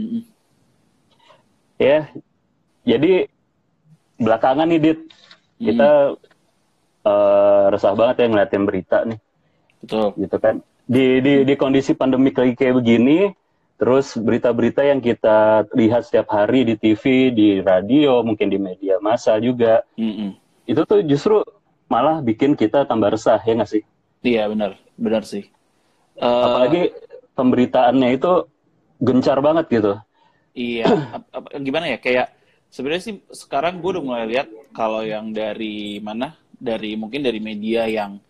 Mm-mm. Ya, jadi belakangan nih Dit, kita eh, resah banget ya ngeliatin berita nih, Betul. gitu kan. Di di di kondisi pandemik lagi kayak begini, terus berita-berita yang kita lihat setiap hari di TV, di radio, mungkin di media massa juga, Mm-mm. itu tuh justru malah bikin kita tambah resah ya nggak sih? Iya benar, benar sih. Eh, Apalagi pemberitaannya itu gencar banget gitu. Iya, gimana ya? Kayak sebenarnya sih sekarang gue udah mulai lihat kalau yang dari mana? Dari mungkin dari media yang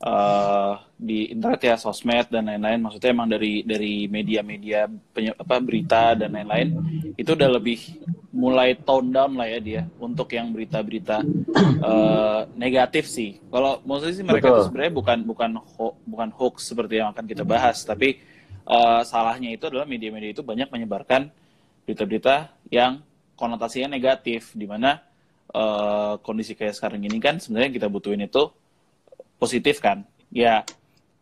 eh, di internet ya, sosmed dan lain-lain. Maksudnya emang dari dari media-media apa berita dan lain-lain itu udah lebih mulai tone down lah ya dia untuk yang berita-berita eh, negatif sih. Kalau maksudnya sih mereka Betul. itu sebenarnya bukan bukan ho- bukan hoax seperti yang akan kita bahas, tapi eh, salahnya itu adalah media-media itu banyak menyebarkan berita-berita yang konotasinya negatif, di mana eh, kondisi kayak sekarang ini kan sebenarnya kita butuhin itu positif kan. Ya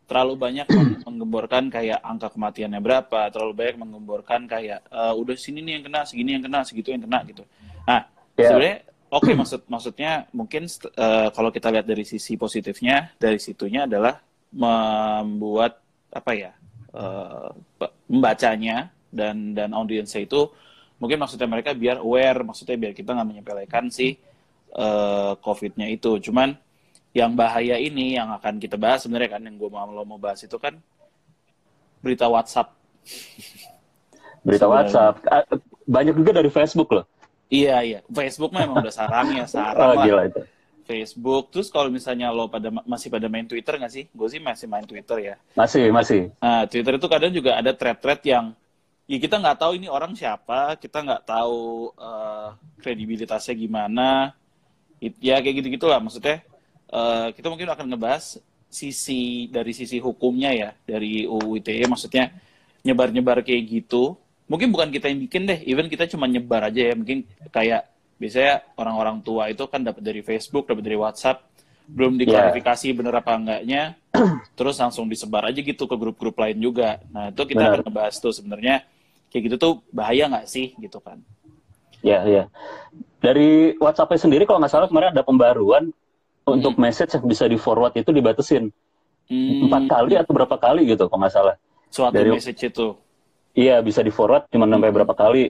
terlalu banyak meng- menggemborkan kayak angka kematiannya berapa, terlalu banyak menggemborkan kayak eh, udah sini nih yang kena, segini yang kena, segitu yang kena gitu. Nah, Ya. sebenarnya oke maksud maksudnya mungkin eh, kalau kita lihat dari sisi positifnya, dari situnya adalah membuat apa ya? Eh, pe- membacanya dan dan audiensnya itu mungkin maksudnya mereka biar aware, maksudnya biar kita nggak menyepelekan si eh, COVID-nya itu. Cuman yang bahaya ini yang akan kita bahas sebenarnya kan yang gue mau lo mau bahas itu kan berita WhatsApp. Berita Sebenarnya. WhatsApp, Ah, banyak juga dari Facebook loh. Iya iya, Facebook mah emang udah sarangnya Oh, sarang lah. gila itu. Facebook. Terus kalau misalnya lo pada masih pada main Twitter nggak sih? Gue sih masih main Twitter ya. Masih, masih. Nah, Twitter itu kadang juga ada thread-thread yang ya kita nggak tahu ini orang siapa, kita nggak tahu eh, kredibilitasnya gimana. It- ya kayak gitu-gitulah maksudnya. eh, kita mungkin akan ngebahas sisi dari sisi hukumnya ya dari UU ITE maksudnya nyebar-nyebar kayak gitu. Mungkin bukan kita yang bikin deh, even kita cuma nyebar aja ya. Mungkin kayak biasanya orang-orang tua itu kan dapat dari Facebook, dapat dari WhatsApp, belum diklarifikasi bener apa enggaknya, terus langsung disebar aja gitu ke grup-grup lain juga. Nah itu kita Benar. akan ngebahas tuh sebenarnya kayak gitu tuh bahaya nggak sih gitu kan? Ya, ya. Dari WhatsApp sendiri kalau nggak salah kemarin ada pembaruan untuk message yang bisa di forward itu dibatasin Hmm, empat kali atau berapa kali gitu kalau nggak salah. suatu dari- message itu. Iya bisa di forward cuma sampai berapa kali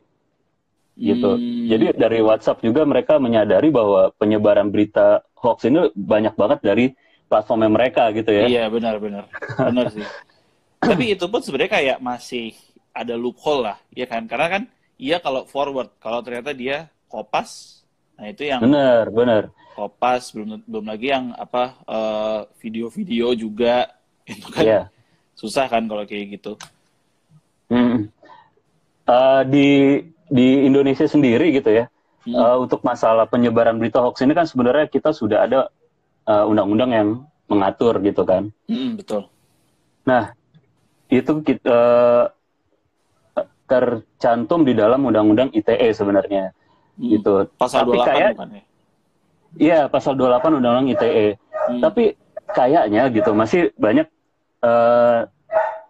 gitu. Hmm. Jadi dari WhatsApp juga mereka menyadari bahwa penyebaran berita hoax ini banyak banget dari platformnya mereka gitu ya. Iya benar benar benar sih. Tapi itu pun sebenarnya kayak masih ada loophole lah, ya kan? Karena kan iya kalau forward, kalau ternyata dia kopas, nah itu yang Bener, bener. kopas belum belum lagi yang apa eh, video-video juga itu kan Iya. susah kan kalau kayak gitu. Hmm. Eh, di di Indonesia sendiri gitu ya, Hmm. eh, untuk masalah penyebaran berita hoax ini kan sebenarnya kita sudah ada eh, undang-undang yang mengatur gitu kan. Mm, betul. Nah, itu kita eh, tercantum di dalam undang-undang ITE sebenarnya Mm. gitu. Pasal Tapi 28 kayak bukan ya? iya pasal 28 undang-undang ITE. Hmm. Tapi kayaknya gitu masih banyak eh,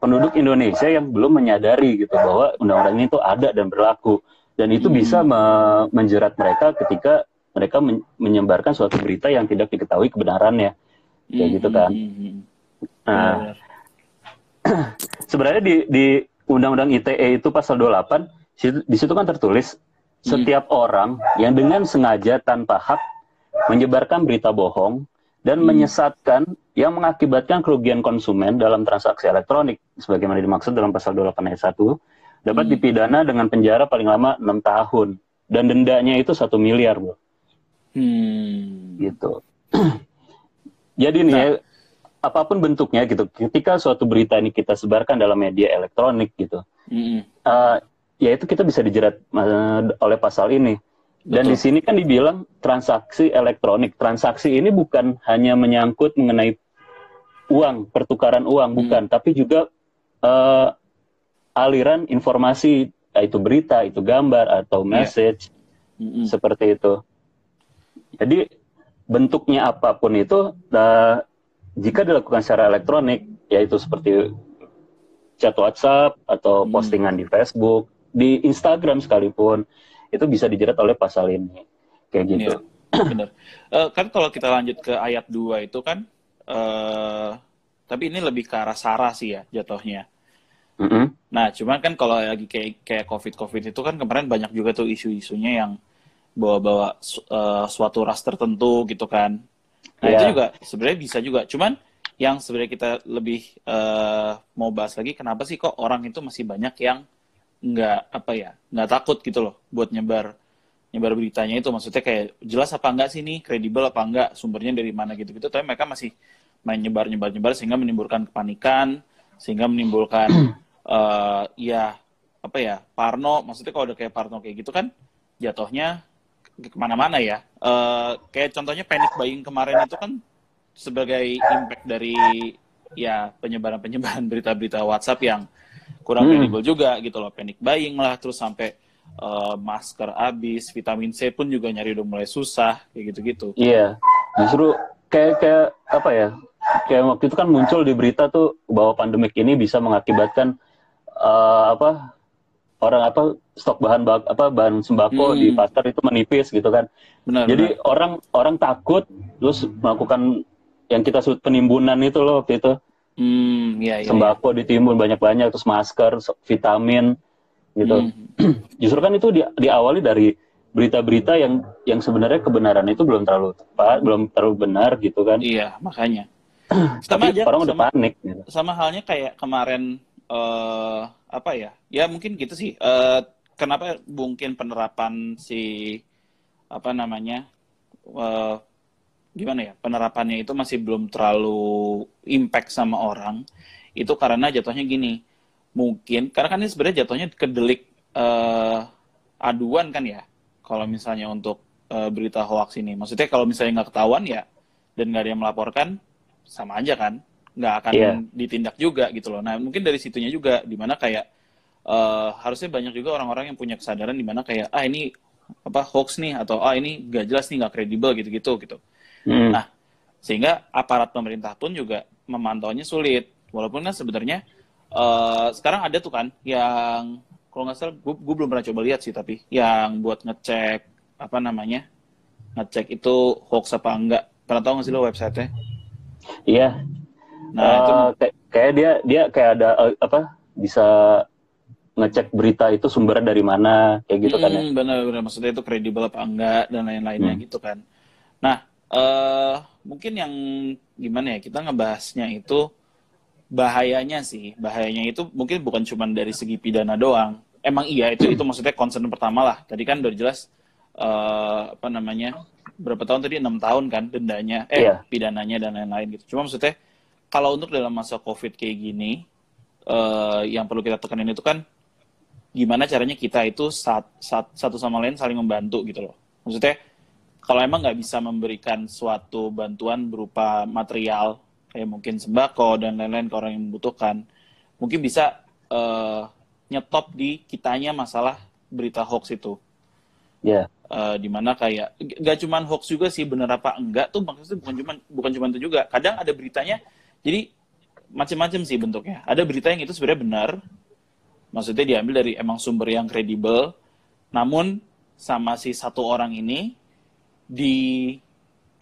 penduduk Indonesia yang belum menyadari gitu bahwa undang-undang ini tuh ada dan berlaku dan itu Hmm. bisa me- menjerat mereka ketika mereka men- menyebarkan suatu berita yang tidak diketahui kebenarannya. Kayak gitu kan. mm, mm, mm. Nah, Benar. sebenarnya di di Undang-Undang ITE itu pasal 28 situ- di situ kan tertulis setiap orang yang dengan sengaja tanpa hak menyebarkan berita bohong dan menyesatkan yang mengakibatkan kerugian konsumen dalam transaksi elektronik sebagaimana dimaksud dalam pasal 28 ayat 1 dapat Hmm. dipidana dengan penjara paling lama enam tahun dan dendanya itu satu miliar bro Hmm. gitu. Jadi nih ya, apa pun bentuknya gitu, ketika suatu berita ini kita sebarkan dalam media elektronik gitu, Mm, mm. eh, ya itu kita bisa dijerat eh, oleh pasal ini. Dan Betul. di sini kan dibilang transaksi elektronik. Transaksi ini bukan hanya menyangkut mengenai uang, pertukaran uang, bukan, tapi juga eh, aliran informasi, itu berita, itu gambar atau Iya. message Mm, mm. seperti itu. Jadi bentuknya apa pun itu, eh, jika dilakukan secara elektronik, yaitu seperti chat WhatsApp atau Hmm. postingan di Facebook di Instagram sekalipun itu bisa dijerat oleh pasal ini kayak gitu. Iya, benar. Uh, kan kalau kita lanjut ke ayat 2 itu kan uh, tapi ini lebih ke arah sara sih ya jatuhnya. Mm -hmm. Nah, cuman kan kalau lagi kayak kayak COVID COVID itu kan kemarin banyak juga tuh isu-isunya yang bawa-bawa uh, suatu ras tertentu gitu kan. Nah, yeah. itu juga sebenarnya bisa juga. Cuman yang sebenarnya kita lebih uh, mau bahas lagi kenapa sih kok orang itu masih banyak yang nggak apa ya nggak takut gitu loh buat nyebar nyebar beritanya itu. Maksudnya kayak jelas apa enggak sih nih kredibel apa enggak sumbernya dari mana gitu gitu. Tapi mereka masih main nyebar nyebar nyebar sehingga menimbulkan kepanikan sehingga menimbulkan uh, ya apa ya Parno. Maksudnya kalau udah kayak Parno kayak gitu kan jatuhnya ke mana-mana ya. Uh, kayak contohnya panic buying kemarin itu kan sebagai impact dari ya penyebaran-penyebaran berita-berita WhatsApp yang kurang hmm. juga gitu loh panic buying lah terus sampai uh, masker habis vitamin C pun juga nyari udah mulai susah kayak gitu-gitu iya justru kayak kayak apa ya kayak waktu itu kan muncul di berita tuh bahwa pandemik ini bisa mengakibatkan uh, apa orang apa stok bahan bak, apa bahan sembako hmm. di pasar itu menipis gitu kan. Benar, Jadi benar. orang orang takut terus melakukan yang kita sebut penimbunan itu loh waktu itu. Hmm, iya, iya, sembako iya. ditimbun banyak-banyak terus masker, vitamin gitu. Hmm. Justru kan itu di, diawali dari berita-berita yang yang sebenarnya kebenaran itu belum terlalu tepat, belum terlalu benar gitu kan. Iya, makanya. sama aja orang udah panik gitu. Sama halnya kayak kemarin uh, apa ya? Ya mungkin gitu sih. Uh, kenapa mungkin penerapan si apa namanya? Uh, gimana ya? Penerapannya itu masih belum terlalu impact sama orang. Itu karena jatuhnya gini. Mungkin karena kan ini sebenarnya jatuhnya kedelik uh, aduan kan ya. Kalau misalnya untuk uh, berita hoax ini. Maksudnya kalau misalnya nggak ketahuan ya dan nggak ada yang melaporkan sama aja kan nggak akan yeah. ditindak juga gitu loh. Nah mungkin dari situnya juga di mana kayak uh, harusnya banyak juga orang-orang yang punya kesadaran di mana kayak ah ini apa hoax nih atau ah ini gak jelas nih nggak kredibel gitu-gitu gitu. Mm. Nah sehingga aparat pemerintah pun juga memantaunya sulit. Walaupun kan sebenarnya uh, sekarang ada tuh kan yang kalau nggak salah gue, gue belum pernah coba lihat sih tapi yang buat ngecek apa namanya ngecek itu hoax apa enggak pernah tahu nggak sih lo websitenya? Iya, Nah, uh, itu kayak, kayak dia dia kayak ada uh, apa bisa ngecek berita itu sumbernya dari mana kayak gitu hmm, kan ya. Hmm, benar benar maksudnya itu kredibel apa enggak dan lain-lainnya hmm. gitu kan. Nah, uh, mungkin yang gimana ya kita ngebahasnya itu bahayanya sih. Bahayanya itu mungkin bukan cuma dari segi pidana doang. Emang iya itu itu maksudnya concern pertama lah. Tadi kan udah jelas uh, apa namanya berapa tahun tadi enam tahun kan dendanya eh yeah. pidananya dan lain-lain gitu. Cuma maksudnya kalau untuk dalam masa COVID kayak gini, uh, yang perlu kita tekanin itu kan gimana caranya kita itu saat, saat, satu sama lain saling membantu gitu loh. Maksudnya kalau emang nggak bisa memberikan suatu bantuan berupa material kayak mungkin sembako dan lain-lain ke orang yang membutuhkan, mungkin bisa uh, nyetop di kitanya masalah berita hoax itu. Ya. Yeah. Uh, di mana kayak gak cuman hoax juga sih bener apa enggak tuh maksudnya bukan cuman bukan cuman itu juga. Kadang ada beritanya jadi macam-macam sih bentuknya. Ada berita yang itu sebenarnya benar, maksudnya diambil dari emang sumber yang kredibel, namun sama si satu orang ini di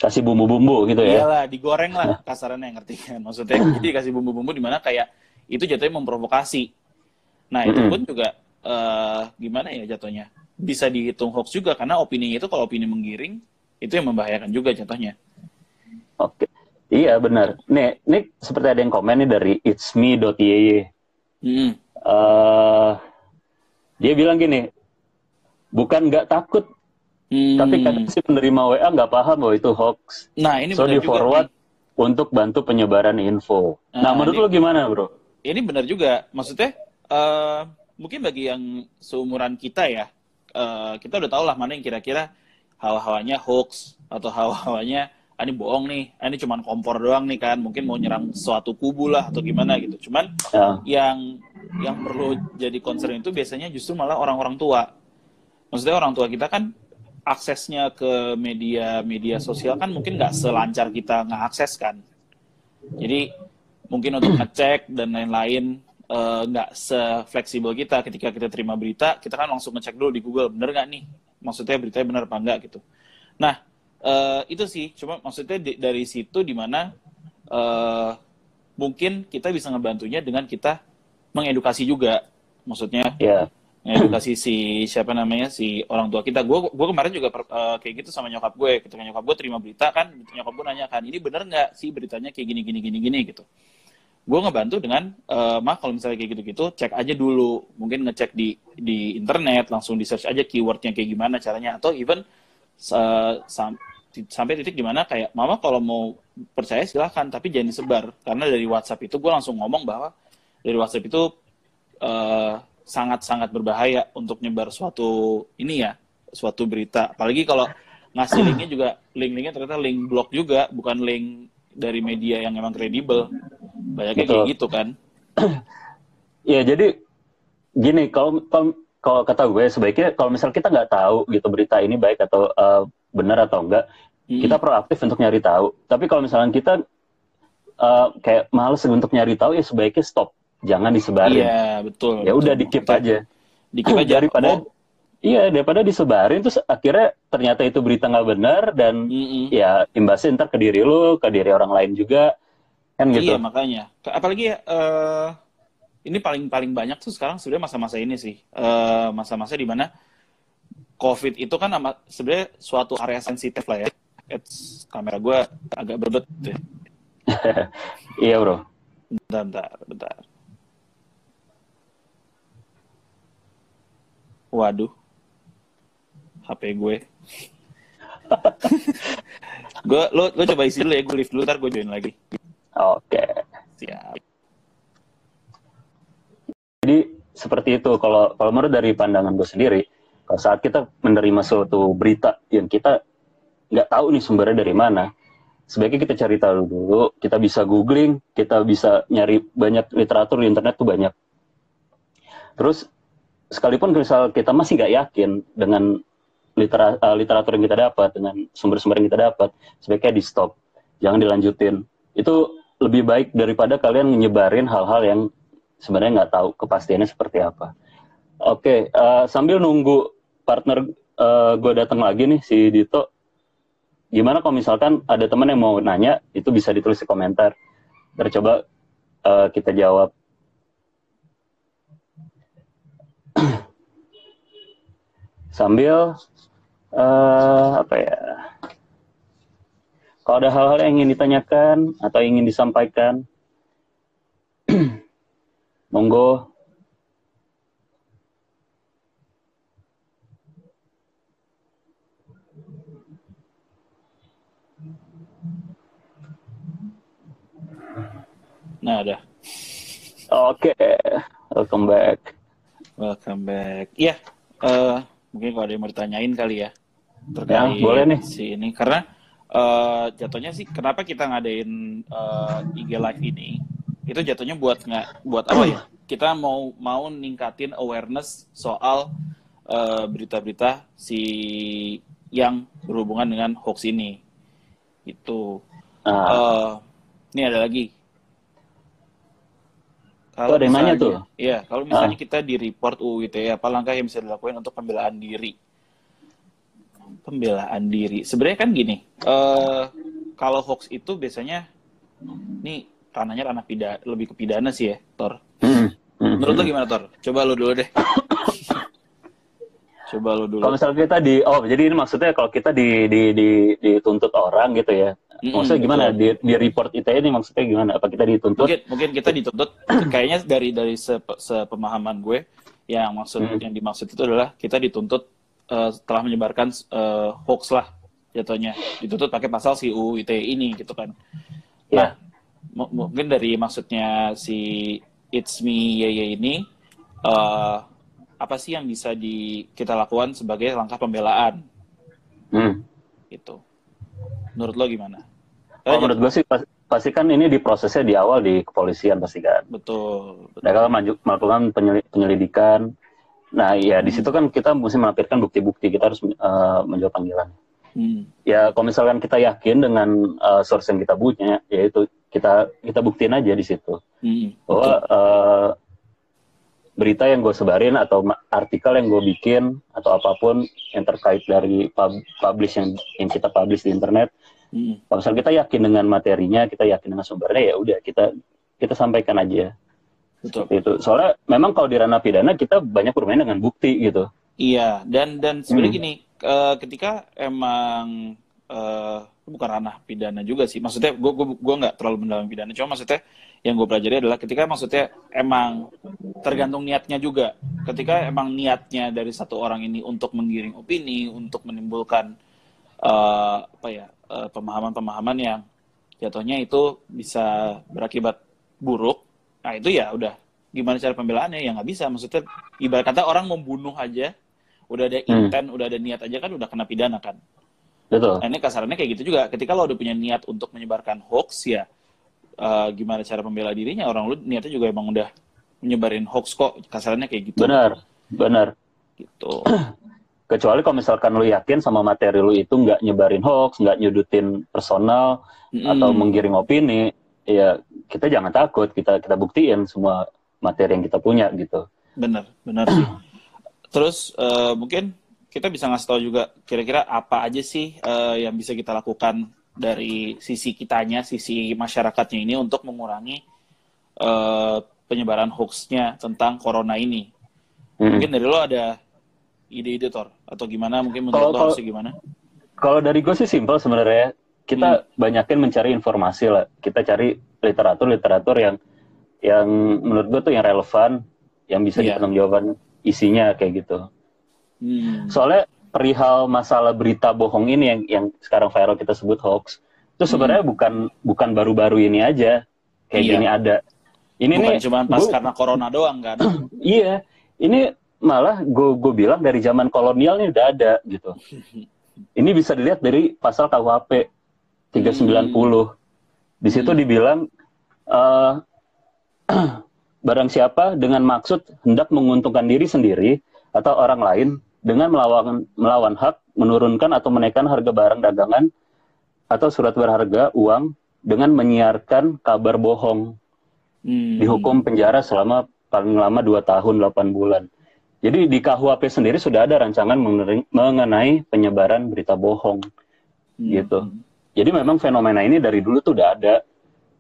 kasih bumbu-bumbu gitu ya? Iyalah, digoreng lah kasarannya ngerti kan. Maksudnya jadi kasih bumbu-bumbu di mana kayak itu jatuhnya memprovokasi. Nah itu pun juga uh, gimana ya jatuhnya bisa dihitung hoax juga karena opini itu kalau opini menggiring itu yang membahayakan juga jatuhnya. Oke. Iya benar. Nih, ini seperti ada yang komen nih dari itsme.yy. Hmm. Uh, dia bilang gini, bukan nggak takut, hmm. tapi kadang si penerima WA nggak paham bahwa itu hoax. Nah ini so di forward nih. untuk bantu penyebaran info. Nah, nah menurut ini, lo gimana, bro? Ini benar juga. Maksudnya uh, mungkin bagi yang seumuran kita ya, uh, kita udah tahu lah mana yang kira-kira hawa-hawanya hoax atau hawa-hawanya ah, ini bohong nih, ah, ini cuma kompor doang nih kan, mungkin mau nyerang suatu kubu lah atau gimana gitu. Cuman ya. yang yang perlu jadi concern itu biasanya justru malah orang-orang tua. Maksudnya orang tua kita kan aksesnya ke media-media sosial kan mungkin nggak selancar kita nggak akses kan. Jadi mungkin untuk ngecek dan lain-lain eh, nggak se-fleksibel kita. Ketika kita terima berita kita kan langsung ngecek dulu di Google bener nggak nih? Maksudnya beritanya bener apa enggak gitu. Nah eh, itu sih. Cuma maksudnya di- dari situ di mana eh, mungkin kita bisa ngebantunya dengan kita mengedukasi juga. Maksudnya Ya. Ngedukasi si siapa namanya si orang tua kita. Gue gue kemarin juga per- eh, kayak gitu sama nyokap gue. Ketika nyokap gue terima berita kan nyokap gue nanya kan ini bener nggak sih beritanya kayak gini gini gini gini? Gitu. Gue ngebantu dengan eh mah kalau misalnya kayak gitu-gitu cek aja dulu. Mungkin ngecek di di internet langsung di search aja keywordnya kayak gimana caranya. Atau even eh, sam- sampai titik di mana kayak mama kalau mau percaya silahkan tapi jangan disebar. Karena dari WhatsApp itu gue langsung ngomong bahwa dari WhatsApp itu eh, sangat-sangat berbahaya untuk nyebar suatu ini ya suatu berita apalagi kalau ngasih linknya juga link-linknya ternyata link blog juga bukan link dari media yang emang kredibel banyaknya kayak Betul. gitu kan Ya jadi gini kalau kalau kata gue sebaiknya kalau misal kita nggak tahu gitu berita ini baik atau eh, benar atau enggak Mm-mm. kita proaktif untuk nyari tahu. Tapi kalau misalnya kita eh, kayak males untuk nyari tahu ya sebaiknya stop, jangan disebarin. iya betul Ya udah dikip aja. dikip aja Daripada Mau- iya daripada disebarin terus akhirnya ternyata itu berita nggak benar dan Mm-mm. ya imbasnya ntar ke diri lu, ke diri orang lain juga kan gitu. Iya makanya. Apalagi ya, eh, ini paling paling banyak tuh sekarang sebenarnya masa-masa ini sih, Eh, masa-masa di mana COVID itu kan sebenarnya suatu area sensitif lah ya. It's, kamera gue agak berbet. Iya bro. Bentar, bentar, bentar. Waduh, HP gue. gue lo lo coba isi dulu ya, gue lift dulu, ntar gue join lagi. Oke. Siap. Jadi seperti itu kalau kalau menurut dari pandangan gue sendiri, kalau saat kita menerima suatu berita yang kita nggak tahu nih sumbernya dari mana, sebaiknya kita cari tahu dulu. Kita bisa googling, kita bisa nyari banyak literatur di internet tuh banyak. Terus sekalipun misal kita masih nggak yakin dengan litera- eh, literatur yang kita dapat, dengan sumber-sumber yang kita dapat, sebaiknya di stop, jangan dilanjutin. Itu lebih baik daripada kalian nyebarin hal-hal yang sebenarnya nggak tahu kepastiannya seperti apa. Oke, eh, sambil nunggu partner gue datang lagi nih si Dito, gimana kalau misalkan ada teman yang mau nanya, itu bisa ditulis di komentar. Ntar coba eh, kita jawab. Sambil eh, apa ya? Kalau ada hal-hal yang ingin ditanyakan atau ingin disampaikan, monggo Nah, ada. Oke, welcome back. Welcome back. Iya, eh, mungkin kalau ada yang mau ditanyain kali ya terkait Ya, boleh nih. si ini karena eh, jatuhnya sih kenapa kita ngadain eh, IG live ini itu jatuhnya buat nggak buat apa ya? Kita mau mau ningkatin awareness soal eh, berita-berita si yang berhubungan dengan hoax ini. Itu. Nah, Eh, ini ada lagi. Tuh, ada yang nanya misalnya- tuh. Ah. Iya, kalau misalnya kita di report UU ITE, apa langkah yang bisa dilakukan untuk pembelaan diri? Pembelaan diri. Sebenarnya kan gini, eh kalau hoax itu biasanya, nih ranahnya ranah pidana, lebih ke pidana sih ya, Tor. hmm, Menurut lo hmm. gimana, Tor? Coba lo dulu deh. Coba lo dulu. Kalau misalnya kita di, oh jadi ini maksudnya kalau kita di, di, di, dituntut orang gitu ya, Mm-mm, maksudnya gimana? betul. Di, di report ITE ini maksudnya gimana? Apa kita dituntut? mungkin mungkin kita dituntut kayaknya dari dari sepe- sepemahaman gue yang maksud Hmm. yang dimaksud itu adalah kita dituntut eh, telah menyebarkan eh, hoax lah jatuhnya dituntut pakai pasal si UU ITE ini gitu kan nah Ya. mu- mungkin dari maksudnya si It's Me Yeye ini eh, apa sih yang bisa di kita lakukan sebagai langkah pembelaan Hmm. gitu menurut lo gimana Kalau Eh, menurut gue sih pas- pasti kan ini diprosesnya di awal di kepolisian pasti kan. betul betul Mereka maju, melakukan penyeli- penyelidikan. Nah ya di situ kan kita mesti melampirkan bukti-bukti. Kita harus eh, menjawab panggilan. Hmm. Ya kalau misalkan kita yakin dengan eh, source yang kita punya, yaitu kita kita buktiin aja di situ Hmm. bahwa eh, berita yang gue sebarin atau artikel yang gue bikin atau apa pun yang terkait dari pub publish yang yang kita publish di internet hmm. kalau misalnya kita yakin dengan materinya kita yakin dengan sumbernya ya udah kita kita sampaikan aja Betul. itu soalnya memang kalau di ranah pidana kita banyak bermain dengan bukti gitu iya dan dan sebenarnya hmm. gini uh, ketika emang uh, bukan ranah pidana juga sih maksudnya gue gue gue nggak terlalu mendalam pidana cuma maksudnya yang gue pelajari adalah ketika maksudnya emang tergantung niatnya juga. Ketika emang niatnya dari satu orang ini untuk menggiring opini, untuk menimbulkan uh, apa ya pemahaman pemahaman-pemahaman yang jatuhnya itu bisa berakibat buruk, nah itu ya udah gimana cara pembelaannya ya nggak bisa. Maksudnya ibarat kata orang membunuh aja, udah ada hmm. intent, hmm. udah ada niat aja kan udah kena pidana kan. Betul. Nah, ini kasarannya kayak gitu juga. Ketika lo udah punya niat untuk menyebarkan hoax ya uh, gimana cara membela dirinya orang lu niatnya juga emang udah menyebarin hoax kok kasarannya kayak gitu. Benar benar. Gitu. Kecuali kalau misalkan lu yakin sama materi lu itu nggak nyebarin hoax nggak nyudutin personal mm. atau menggiring opini ya kita jangan takut kita kita buktiin semua materi yang kita punya gitu. Benar benar sih. Terus uh, mungkin kita bisa ngasih tahu juga kira-kira apa aja sih uh, yang bisa kita lakukan dari sisi kitanya, sisi masyarakatnya ini untuk mengurangi uh, penyebaran hoaxnya tentang corona ini. Hmm. Mungkin dari lo ada ide-ide Tor atau gimana? Mungkin menurut lo harusnya gimana? Kalau dari gue sih simpel sebenarnya. Kita hmm. banyakin mencari informasi lah. Kita cari literatur-literatur yang yang menurut gue tuh yang relevan, yang bisa yeah. jawaban isinya kayak gitu. Hmm. Soalnya perihal masalah berita bohong ini yang yang sekarang viral kita sebut hoax itu sebenarnya hmm. bukan bukan baru-baru ini aja kayak iya. gini ada ini bukan nih cuma pas gua, karena corona doang kan iya ini malah gue gue bilang dari zaman kolonial nih udah ada gitu ini bisa dilihat dari pasal KUHP 390 hmm. di situ hmm. dibilang uh, barang siapa dengan maksud hendak menguntungkan diri sendiri atau orang lain dengan melawan melawan hak menurunkan atau menaikkan harga barang dagangan atau surat berharga uang dengan menyiarkan kabar bohong hmm. dihukum penjara selama paling lama 2 tahun 8 bulan. Jadi di KUHP sendiri sudah ada rancangan mengenai penyebaran berita bohong hmm. gitu. Jadi memang fenomena ini dari dulu tuh udah ada.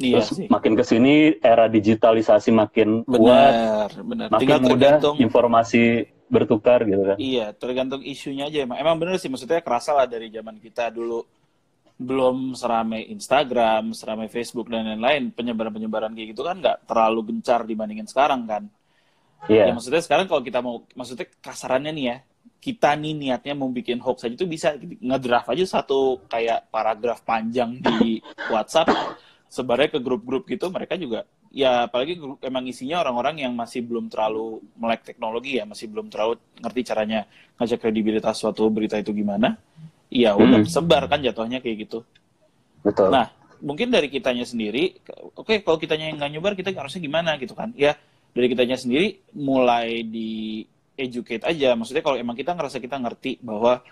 Iya Terus sih. makin ke sini era digitalisasi makin benar, kuat, benar. makin Tinggal mudah informasi bertukar gitu kan. Iya, tergantung isunya aja emang. Emang bener sih maksudnya kerasa lah dari zaman kita dulu belum seramai Instagram, seramai Facebook dan lain-lain, penyebaran-penyebaran kayak gitu kan nggak terlalu gencar dibandingin sekarang kan. Iya. Yeah. Ya maksudnya sekarang kalau kita mau, maksudnya kasarannya nih ya, kita nih niatnya mau bikin hoax aja tuh bisa ngedraft aja satu kayak paragraf panjang di WhatsApp, sebarnya ke grup-grup gitu, mereka juga ya apalagi emang isinya orang-orang yang masih belum terlalu melek teknologi ya masih belum terlalu ngerti caranya ngajak kredibilitas suatu berita itu gimana ya udah hmm. sebar kan jatuhnya kayak gitu. Betul. Nah mungkin dari kitanya sendiri oke okay, kalau kitanya yang nggak nyebar kita harusnya gimana gitu kan? Ya dari kitanya sendiri mulai di educate aja. Maksudnya kalau emang kita ngerasa kita ngerti bahwa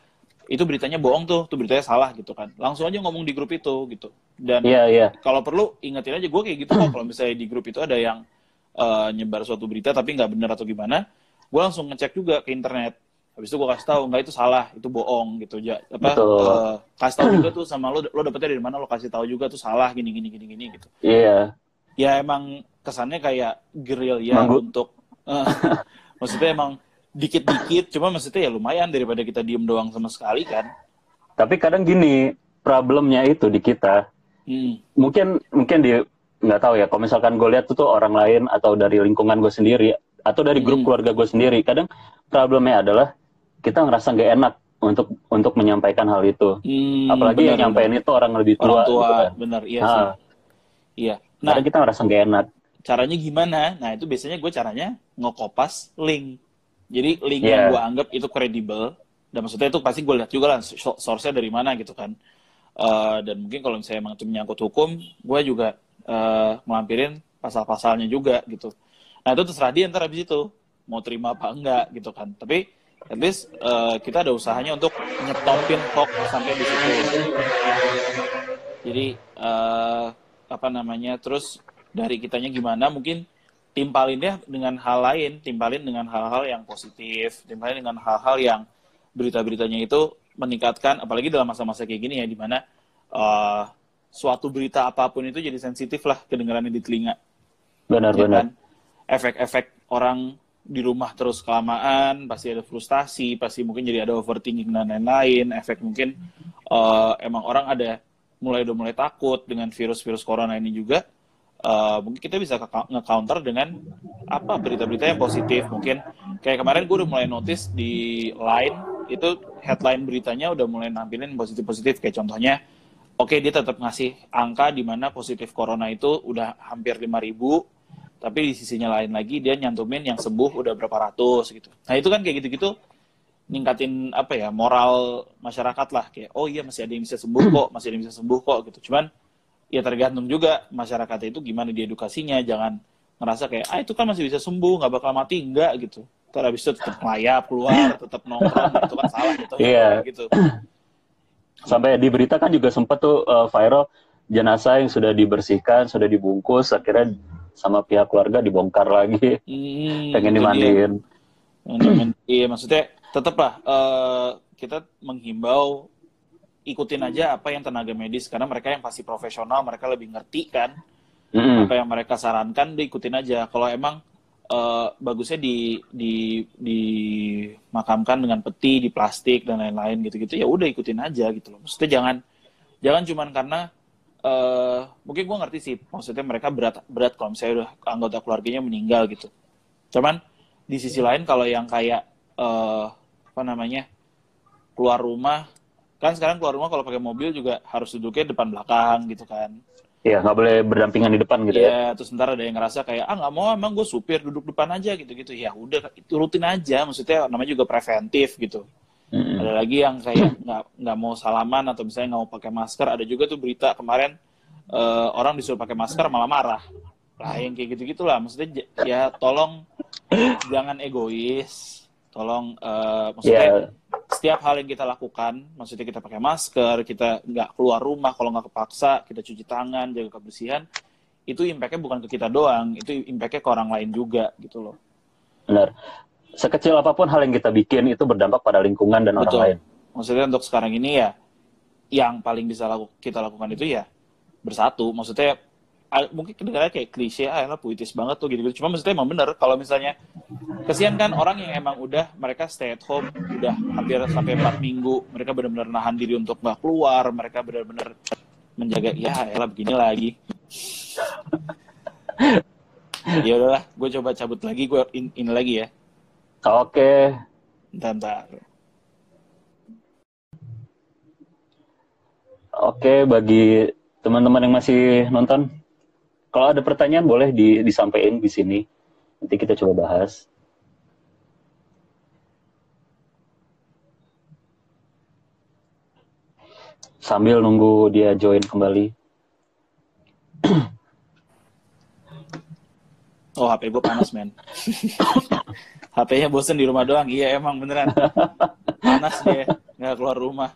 itu beritanya bohong tuh, tuh beritanya salah gitu kan. Langsung aja ngomong di grup itu gitu. Dan yeah, yeah. kalau perlu ingetin aja gue kayak gitu kok kalau misalnya di grup itu ada yang uh, nyebar suatu berita tapi nggak benar atau gimana, gue langsung ngecek juga ke internet. Habis itu gue kasih tahu nggak itu salah, itu bohong gitu aja. Apa uh, kasih tahu juga tuh sama lo, lo dapetnya dari mana lo kasih tahu juga tuh salah gini gini gini gini gitu. Iya. Yeah. Ya emang kesannya kayak grill ya untuk uh, maksudnya emang dikit-dikit cuma maksudnya ya lumayan daripada kita diem doang sama sekali kan? Tapi kadang gini problemnya itu di kita. Hmm. mungkin mungkin di nggak tahu ya kalau misalkan gue lihat tuh, tuh orang lain atau dari lingkungan gue sendiri atau dari grup hmm. keluarga gue sendiri kadang problemnya adalah kita ngerasa nggak enak untuk untuk menyampaikan hal itu. Hmm, apalagi bener, yang nyampein itu orang lebih tua orang tua gitu kan. benar iya nah, sih. Iya. Nah kadang kita ngerasa nggak enak. caranya gimana? Nah itu biasanya gue caranya ngokopas link jadi link yeah. yang gue anggap itu kredibel dan maksudnya itu pasti gue lihat juga lah source-nya dari mana gitu kan. Uh, dan mungkin kalau misalnya emang itu menyangkut hukum, gue juga uh, melampirin pasal-pasalnya juga gitu. Nah itu terserah dia ntar habis itu mau terima apa enggak gitu kan. Tapi at least uh, kita ada usahanya untuk nyetopin hoax sampai di situ. Jadi uh, apa namanya terus dari kitanya gimana mungkin timpalin deh dengan hal lain, timpalin dengan hal-hal yang positif, timpalin dengan hal-hal yang berita-beritanya itu meningkatkan, apalagi dalam masa-masa kayak gini ya, di mana uh, suatu berita apa pun itu jadi sensitif lah kedengarannya di telinga. Benar-benar. Ya kan? Efek-efek orang di rumah terus kelamaan, pasti ada frustasi, pasti mungkin jadi ada overthinking dan lain-lain. Efek mungkin uh, emang orang ada mulai udah mulai takut dengan virus-virus corona ini juga. Uh, mungkin kita bisa nge-counter dengan apa berita-berita yang positif. Mungkin kayak kemarin gue udah mulai notice di line itu headline beritanya udah mulai nampilin positif-positif. Kayak contohnya, oke okay, dia tetap ngasih angka di mana positif corona itu udah hampir 5000 tapi di sisinya lain lagi dia nyantumin yang sembuh udah berapa ratus gitu. Nah itu kan kayak gitu-gitu ningkatin apa ya moral masyarakat lah kayak oh iya masih ada yang bisa sembuh kok masih ada yang bisa sembuh kok gitu cuman ya tergantung juga masyarakat itu gimana diedukasinya jangan ngerasa kayak ah itu kan masih bisa sembuh nggak bakal mati. Enggak gitu. Terus habis itu tetap ngelayap keluar tetap nongkrong itu kan salah gitu yeah. gitu. Sampai di berita kan juga sempat tuh uh, viral jenazah yang sudah dibersihkan sudah dibungkus akhirnya sama pihak keluarga dibongkar lagi. Hmm, pengen dimandiin. Iya maksudnya tetaplah uh, kita menghimbau ikutin aja apa yang tenaga medis karena mereka yang pasti profesional mereka lebih ngerti kan. Mm. apa yang mereka sarankan diikutin aja. Kalau emang uh, bagusnya di di dimakamkan dengan peti di plastik dan lain-lain gitu-gitu ya udah ikutin aja gitu loh. Maksudnya jangan jangan cuman karena uh, mungkin gue ngerti sih maksudnya mereka berat berat kalau misalnya udah anggota keluarganya meninggal gitu. Cuman di sisi lain kalau yang kayak uh, apa namanya keluar rumah kan sekarang keluar rumah kalau pakai mobil juga harus duduknya depan belakang gitu kan Iya, nggak boleh berdampingan di depan gitu ya. Iya, terus ntar ada yang ngerasa kayak, ah nggak mau, emang gue supir duduk depan aja gitu-gitu. Ya udah, itu rutin aja. Maksudnya namanya juga preventif gitu. Mm-hmm. Ada lagi yang kayak nggak nggak mau salaman atau misalnya nggak mau pakai masker. Ada juga tuh berita kemarin uh, orang disuruh pakai masker malah marah. Lah yang kayak gitu gitulah. Maksudnya ya tolong jangan egois. Tolong uh, maksudnya yeah. Setiap hal yang kita lakukan, maksudnya kita pakai masker, kita nggak keluar rumah kalau nggak kepaksa, kita cuci tangan, jaga kebersihan, itu impactnya bukan ke kita doang, itu impactnya ke orang lain juga gitu loh. Benar sekecil apa pun hal yang kita bikin itu berdampak pada lingkungan dan Betul. orang lain. Maksudnya untuk sekarang ini ya yang paling bisa laku, kita lakukan itu ya bersatu. Maksudnya mungkin kedengarannya kayak klise, ah lah puitis banget tuh gitu-gitu. Cuma maksudnya emang bener kalau misalnya kesian kan orang yang emang udah mereka stay at home udah hampir sampai empat minggu, mereka benar-benar nahan diri untuk nggak keluar, mereka benar-benar menjaga ya elah begini lagi. ya udahlah, gue coba cabut lagi, gue in, ini lagi ya. Oke. Bentar, Oke, bagi teman-teman yang masih nonton, kalau ada pertanyaan boleh di, disampaikan di sini. Nanti kita coba bahas. Sambil nunggu dia join kembali. Oh, HP gue panas, men. HP-nya bosen di rumah doang. Iya, emang beneran. Panas dia, nggak keluar rumah.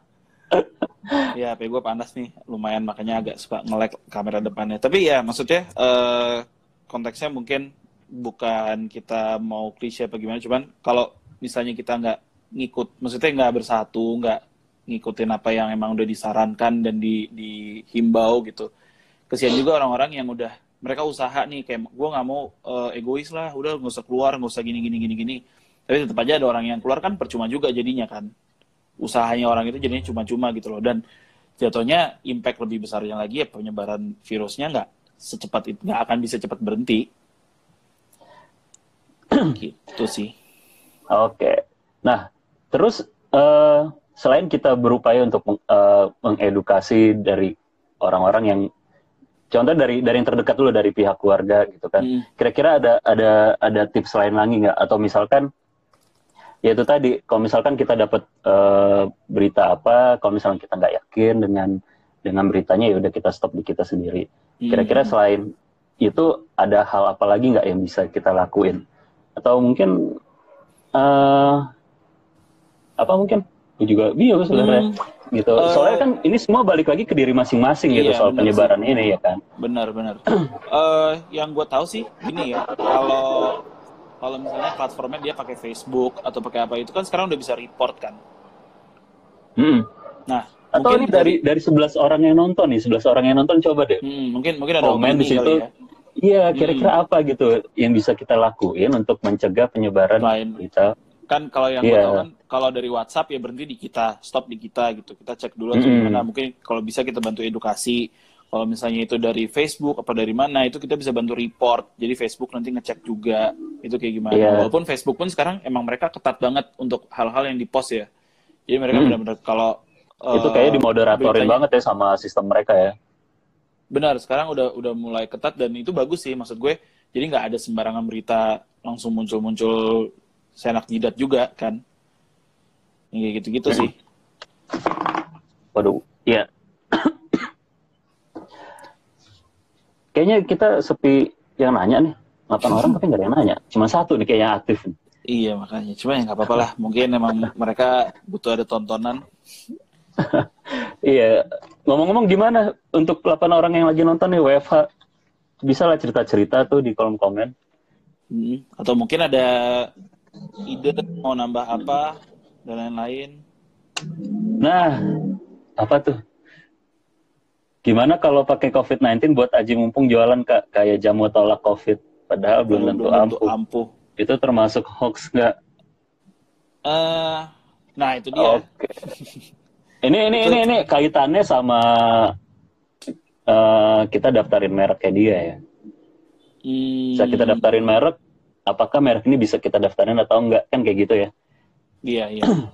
Iya, HP gue panas nih. Lumayan, makanya agak suka nge-lag kamera depannya. Tapi ya, maksudnya uh, konteksnya mungkin bukan kita mau klise apa gimana. Cuman kalau misalnya kita nggak ngikut, maksudnya nggak bersatu, nggak ngikutin apa yang emang udah disarankan dan di, dihimbau gitu. Kesian juga orang-orang yang udah mereka usaha nih kayak gue nggak mau uh, egois lah udah nggak usah keluar nggak usah gini gini gini gini tapi tetap aja ada orang yang keluar kan percuma juga jadinya kan usahanya orang itu jadinya cuma-cuma gitu loh. Dan jatuhnya impact lebih besarnya lagi ya penyebaran virusnya nggak secepat itu nggak akan bisa cepat berhenti. Gitu sih. Oke. Nah terus uh, selain kita berupaya untuk uh, mengedukasi dari orang-orang yang contoh dari dari yang terdekat dulu dari pihak keluarga gitu kan hmm. kira-kira ada ada ada tips lain lagi nggak? Atau misalkan ya itu tadi kalau misalkan kita dapat uh, berita apa kalau misalkan kita nggak yakin dengan dengan beritanya ya udah kita stop di kita sendiri hmm. kira-kira selain itu ada hal apa lagi nggak yang bisa kita lakuin atau mungkin uh, apa mungkin juga bingung sebenarnya hmm gitu. Eh, Soalnya kan ini semua balik lagi ke diri masing-masing gitu Iya, soal benar penyebaran ini ya kan. Benar, benar. Eh, yang gue tahu sih gini ya, kalau kalau misalnya platformnya dia pakai Facebook atau pakai apa itu kan sekarang udah bisa report kan. Hmm. Nah, Atau mungkin ini dari dari 11 orang yang nonton nih, 11 orang yang nonton coba deh. Hmm, mungkin mungkin ada Komen di situ. ya. Iya, kira-kira apa gitu yang bisa kita lakuin untuk mencegah penyebaran Lain. berita? Kan kalau yang gue Iya. tahu kan kalau dari WhatsApp ya berhenti di kita, stop di kita gitu. Kita cek dulu Mm-mm. gimana. Mungkin kalau bisa kita bantu edukasi. Kalau misalnya itu dari Facebook apa dari mana itu kita bisa bantu report. Jadi Facebook nanti ngecek juga itu kayak gimana. Iya. Walaupun Facebook pun sekarang emang mereka ketat banget untuk hal-hal yang di-post ya. Jadi mereka Hmm. benar-benar kalau itu eh, kayak dimoderatorin banget ya sama sistem mereka ya. Benar, sekarang udah udah mulai ketat dan itu bagus sih maksud gue. Jadi nggak ada sembarangan berita langsung muncul-muncul senak jidat juga kan. Kayak gitu-gitu sih. Waduh, ya. Kayaknya kita sepi yang nanya nih. 8 orang tapi nggak ada yang nanya. Cuma satu nih kayaknya aktif. Iya makanya. Cuma ya nggak apa-apa lah. Mungkin emang mereka butuh ada tontonan. Iya. Ngomong-ngomong gimana untuk 8 orang yang lagi nonton nih WFH? Bisa lah cerita-cerita tuh di kolom komen. Hmm. Atau mungkin ada ide mau nambah apa dan lain-lain. Nah, apa tuh? Gimana kalau pakai COVID-19 buat Aji mumpung jualan kak kayak jamu tolak COVID? Padahal belum tentu ampuh. ampuh. Itu termasuk hoax nggak? Eh, nah itu dia. Oke. Ini ini ini ini kaitannya sama eh, kita daftarin mereknya dia ya. Hmm, Bisa kita daftarin merek, apakah merek ini bisa kita daftarin atau enggak? Kan kayak gitu ya. Iya, iya.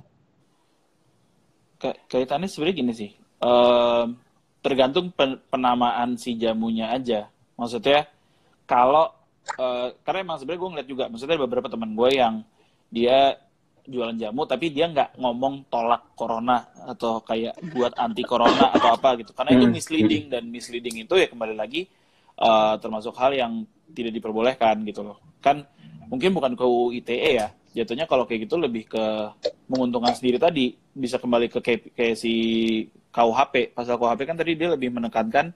Ka- kaitannya sebenarnya gini sih. Em, tergantung pen- penamaan si jamunya aja. Maksudnya kalau eh, karena emang sebenarnya gue ngeliat juga, maksudnya ada beberapa teman gue yang dia jualan jamu tapi dia nggak ngomong tolak corona atau kayak buat anti corona atau apa gitu. Karena itu Hmm. misleading dan misleading itu ya kembali lagi eh, termasuk hal yang tidak diperbolehkan gitu loh. Kan mungkin bukan ke UU ITE ya. Jatuhnya kalau kayak gitu lebih ke menguntungkan sendiri tadi bisa kembali ke kayak, kayak si KUHP. Pasal KUHP kan tadi dia lebih menekankan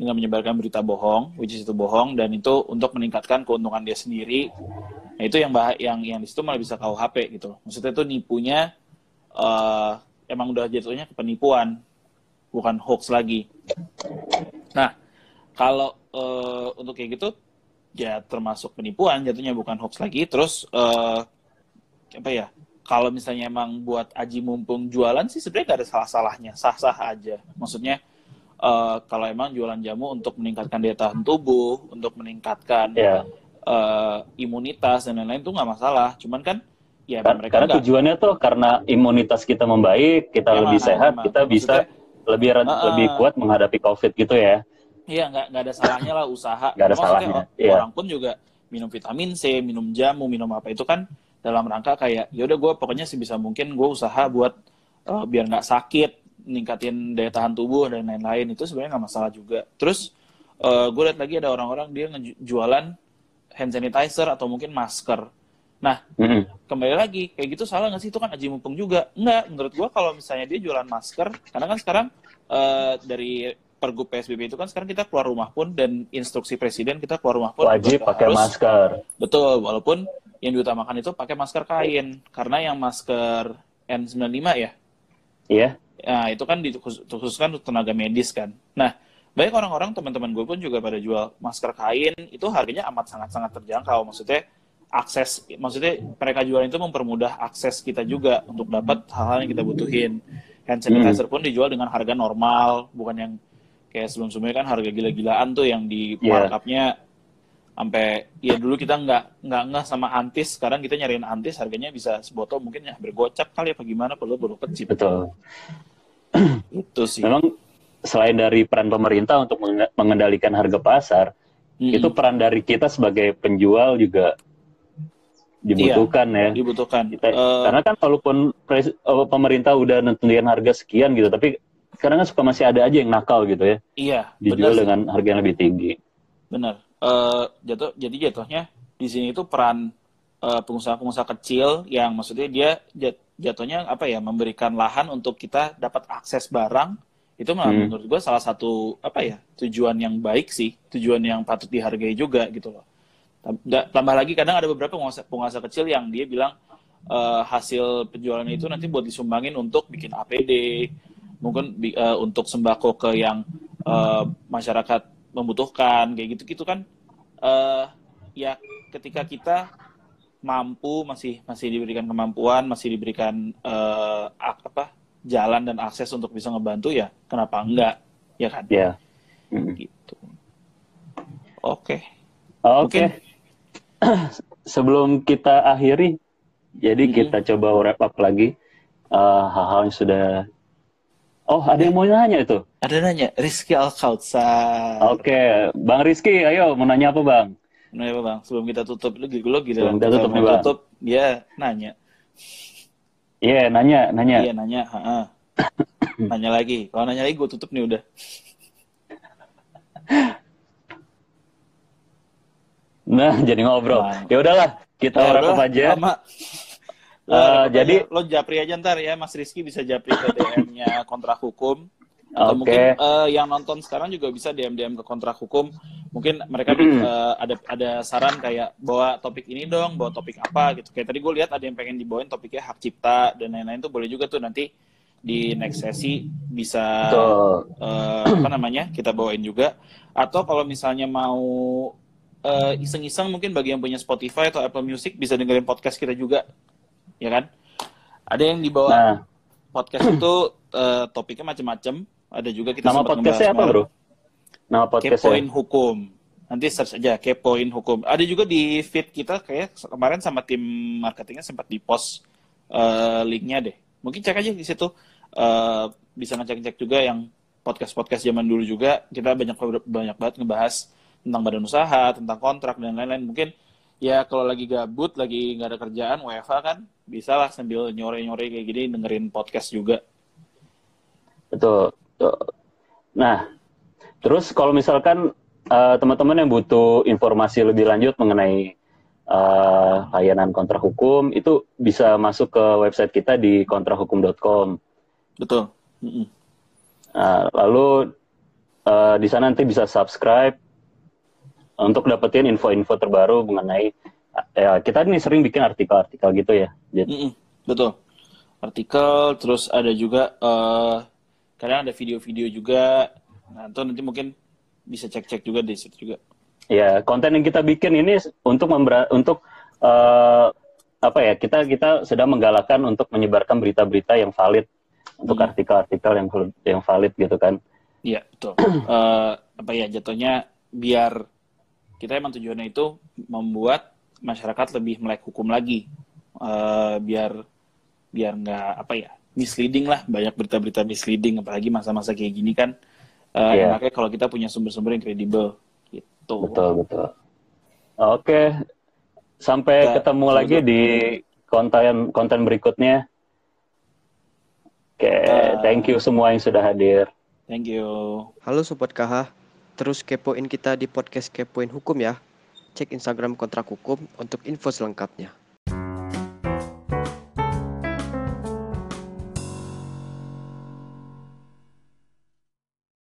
dengan menyebarkan berita bohong, which is itu bohong dan itu untuk meningkatkan keuntungan dia sendiri. Nah, itu yang bah yang yang di situ malah bisa KUHP gitu. Maksudnya itu nipunya eh emang udah jatuhnya ke penipuan, bukan hoax lagi. Nah, kalau eh, untuk kayak gitu ya termasuk penipuan jatuhnya bukan hoax lagi terus eh, apa ya kalau misalnya emang buat aji mumpung jualan sih sebenarnya nggak ada salah-salahnya sah-sah aja maksudnya eh, kalau emang jualan jamu untuk meningkatkan daya tahan tubuh untuk meningkatkan Ya. eh, imunitas dan lain-lain itu nggak masalah cuman kan ya Kar- mereka karena nggak tujuannya tuh karena imunitas kita membaik, kita Emang, lebih sehat, emang. kita bisa lebih ren- Heeh. lebih kuat menghadapi COVID gitu ya. Iya nggak nggak ada salahnya lah usaha. Nggak ada Maksudnya salahnya, o- iya. Orang pun juga minum vitamin C, minum jamu, minum apa itu kan dalam rangka kayak ya udah gue pokoknya sebisa mungkin gue usaha buat eh, biar nggak sakit, ningkatin daya tahan tubuh dan lain-lain itu sebenarnya nggak masalah juga. Terus gue lihat lagi ada orang-orang dia ngejualan hand sanitizer atau mungkin masker. Nah Mm-mm. kembali lagi kayak gitu salah nggak sih itu kan aji mumpung juga enggak menurut gua kalau misalnya dia jualan masker karena kan sekarang eh, dari pergub psbb itu kan sekarang kita keluar rumah pun dan instruksi presiden kita keluar rumah pun Wajib pakai harus- masker. betul walaupun yang diutamakan itu pakai masker kain karena yang masker N95 ya Iya. Nah, itu kan dikhususkan untuk tenaga medis kan. Nah, banyak orang-orang teman-teman gue pun juga pada jual masker kain itu harganya amat sangat-sangat terjangkau. Maksudnya akses, maksudnya mereka jualan itu mempermudah akses kita juga untuk dapat hal-hal yang kita butuhin. Hand sanitizer pun dijual dengan harga normal, bukan yang kayak sebelum-sebelumnya kan harga gila-gilaan tuh yang di Iya. markupnya sampai ya dulu kita nggak nggak nggak sama antis sekarang kita nyariin antis harganya bisa sebotol mungkin ya bergocap kali apa gimana perlu baru kecil Betul. itu sih Memang selain dari peran pemerintah untuk menge- mengendalikan harga pasar, Mm-mm. itu peran dari kita sebagai penjual juga dibutuhkan ya. dibutuhkan Kita, Eh, karena kan walaupun pres- eh, pemerintah udah nentuin harga sekian gitu, tapi kadang kan suka masih ada aja yang nakal gitu ya, iya dijual dengan harga yang lebih tinggi. benar Eh, jatuh jadi jatuhnya di sini itu peran eh, pengusaha-pengusaha kecil yang maksudnya dia jat- jatuhnya apa ya memberikan lahan untuk kita dapat akses barang itu malah Hmm. menurut gue salah satu apa ya tujuan yang baik sih tujuan yang patut dihargai juga gitu loh tambah lagi kadang ada beberapa pengusaha, pengusaha kecil yang dia bilang eh, hasil penjualan itu nanti buat disumbangin untuk bikin APD mungkin eh, untuk sembako ke yang eh, masyarakat membutuhkan kayak gitu gitu kan eh ya ketika kita mampu masih masih diberikan kemampuan masih diberikan ak- apa jalan dan akses untuk bisa ngebantu ya kenapa enggak ya kan Ya. Hmm. gitu oke Oke. Mungkin- Sebelum kita akhiri, jadi Mhm. kita coba wrap up lagi eh, hal-hal yang sudah. Oh, ada yang mau nanya itu. ada nanya Rizky Al Kautsar Oke, Bang Rizky, ayo mau nanya apa Bang? nanya apa bang sebelum kita tutup lagi lo gila Sebelum kita tutup nih, tutup dia nanya Iya, nanya, nanya. iya nanya ha-ha. nanya lagi kalau nanya lagi gue tutup nih udah Nah, jadi ngobrol. Bang. Ya udahlah, kita Ya udah, aja. lama. Up jadi- lo japri aja ntar ya Mas Rizky bisa japri ke DM-nya kontrak hukum. Atau Oke. mungkin eh, yang nonton sekarang juga bisa DM DM ke kontrak hukum. Mungkin mereka eh, ada ada saran kayak bawa topik ini dong bawa topik apa gitu. Kayak tadi gue lihat ada yang pengen dibawain topiknya hak cipta dan lain-lain tuh boleh juga tuh nanti di next sesi bisa Betul. eh, apa namanya kita bawain juga. Atau kalau misalnya mau iseng-iseng mungkin bagi yang punya Spotify atau Apple Music bisa dengerin podcast kita juga ya kan? Ada yang dibawa Nah, podcast itu eh, topiknya macam-macam ada juga kita nama podcastnya apa. Bro? Nama podcastnya. Kepoin Hukum. Nanti search aja Kepoin Hukum. Ada juga di feed kita kayak kemarin sama tim marketingnya sempat di post eh, linknya deh. Mungkin cek aja di situ. Eh, bisa ngecek-cek juga yang podcast-podcast zaman dulu juga. Kita banyak banyak banget ngebahas tentang badan usaha tentang kontrak dan lain-lain. Mungkin ya kalau lagi gabut lagi nggak ada kerjaan WFA kan bisa lah sambil nyore-nyore kayak gini dengerin podcast juga Betul. Nah, terus kalau misalkan eh, teman-teman yang butuh informasi lebih lanjut mengenai eh, layanan kontrak hukum, itu bisa masuk ke website kita di kontrakhukum.com. betul Mm-mm. Nah, lalu eh, di sana nanti bisa subscribe untuk dapetin info-info terbaru mengenai ya kita ini sering bikin artikel-artikel gitu ya. Jadi, Mm-mm, betul. Artikel, terus ada juga eh kadang ada video-video juga. Nah, itu nanti mungkin bisa cek-cek juga di situ juga. ya konten yang kita bikin ini untuk membera untuk eh, apa ya kita kita sedang menggalakkan untuk menyebarkan berita-berita yang valid untuk Hmm. artikel-artikel yang yang valid gitu kan. Iya, betul. Eh, apa ya jatuhnya biar kita emang tujuannya itu membuat masyarakat lebih melek hukum lagi. Eh, biar biar nggak apa ya misleading lah banyak berita-berita misleading apalagi masa-masa kayak gini kan. Eh, Iya. Enaknya kalau kita punya sumber-sumber yang kredibel gitu. Betul betul. Oke, sampai Kita- ketemu lagi di konten konten berikutnya. Oke, Kita- thank you semua yang sudah hadir. Thank you. Halo Sobat KH, terus kepoin kita di podcast Kepoin Hukum ya. Cek Instagram Kontrak Hukum untuk info selengkapnya.